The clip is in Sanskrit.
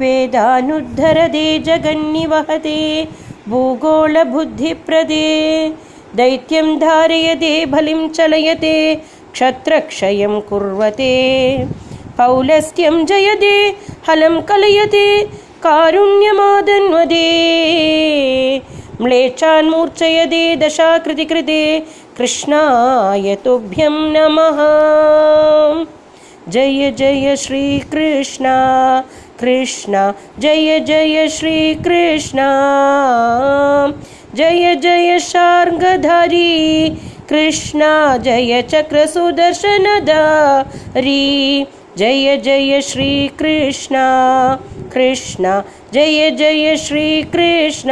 वेदानुद्धरदे जगन्निवहते भूगोलबुद्धिप्रदे। दैत्यं धारयते बलिं चलयते क्षत्रक्षयं कुर्वते। पौलस्त्यं जयते हलं कलयते कारुण्यमादन्वदे। म्लेच्छान्मूर्छयदे दशाकृतिकृते कृष्णाय तुभ्यं नमः। जय जय श्रीकृष्ण कृष्ण। जय जय श्री कृष्ण जय जय शार्ङ्गधारी। कृष्ण, जय चक्र सुदर्शन चक्रसुदर्शनधारी। जय जय श्री कृष्ण कृष्ण, जय जय श्रीकृष्ण।